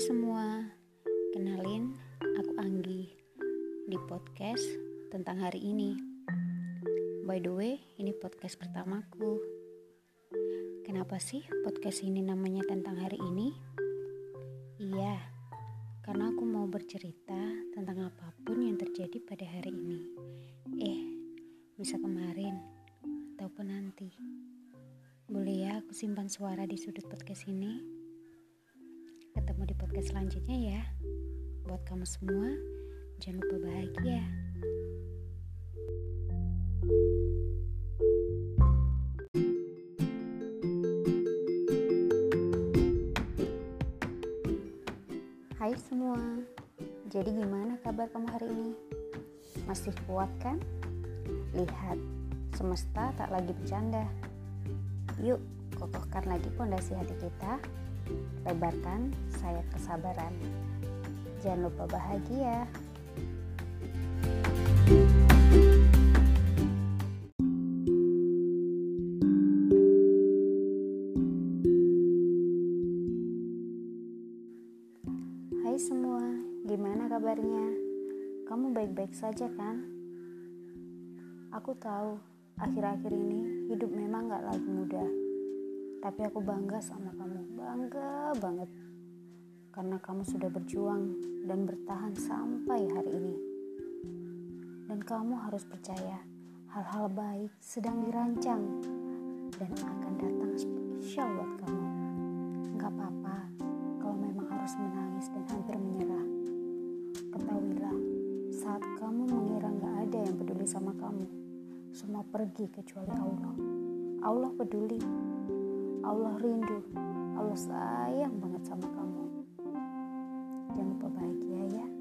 Semua, kenalin aku Anggi di podcast tentang hari ini. By the way, ini podcast pertamaku. Kenapa sih podcast ini namanya tentang hari ini? Iya, karena aku mau bercerita tentang apa pun yang terjadi pada hari ini. Eh, bisa kemarin ataupun nanti. Boleh ya aku simpan suara di sudut podcast ini? Ketemu di podcast selanjutnya ya. Buat kamu semua, jangan lupa bahagia. Hai semua, jadi gimana kabar kamu hari ini? Masih kuat kan? Lihat, semesta tak lagi bercanda. Yuk, kokohkan lagi pondasi hati kita, lebarkan sayap kesabaran. Jangan lupa bahagia. Hai semua, gimana kabarnya? Kamu baik-baik saja kan? Aku tahu, akhir-akhir ini hidup memang gak lagi mudah. Tapi aku bangga sama kamu, bangga banget. Karena kamu sudah berjuang dan bertahan sampai hari ini. Dan kamu harus percaya, hal-hal baik sedang dirancang dan akan datang spesial buat kamu. Gak apa-apa kalau memang harus menangis dan hampir menyerah. Ketahuilah, saat kamu mengira gak ada yang peduli sama kamu, semua pergi kecuali Allah. Allah peduli, Allah rindu, Allah sayang banget sama kamu. Jangan lupa bahagia ya.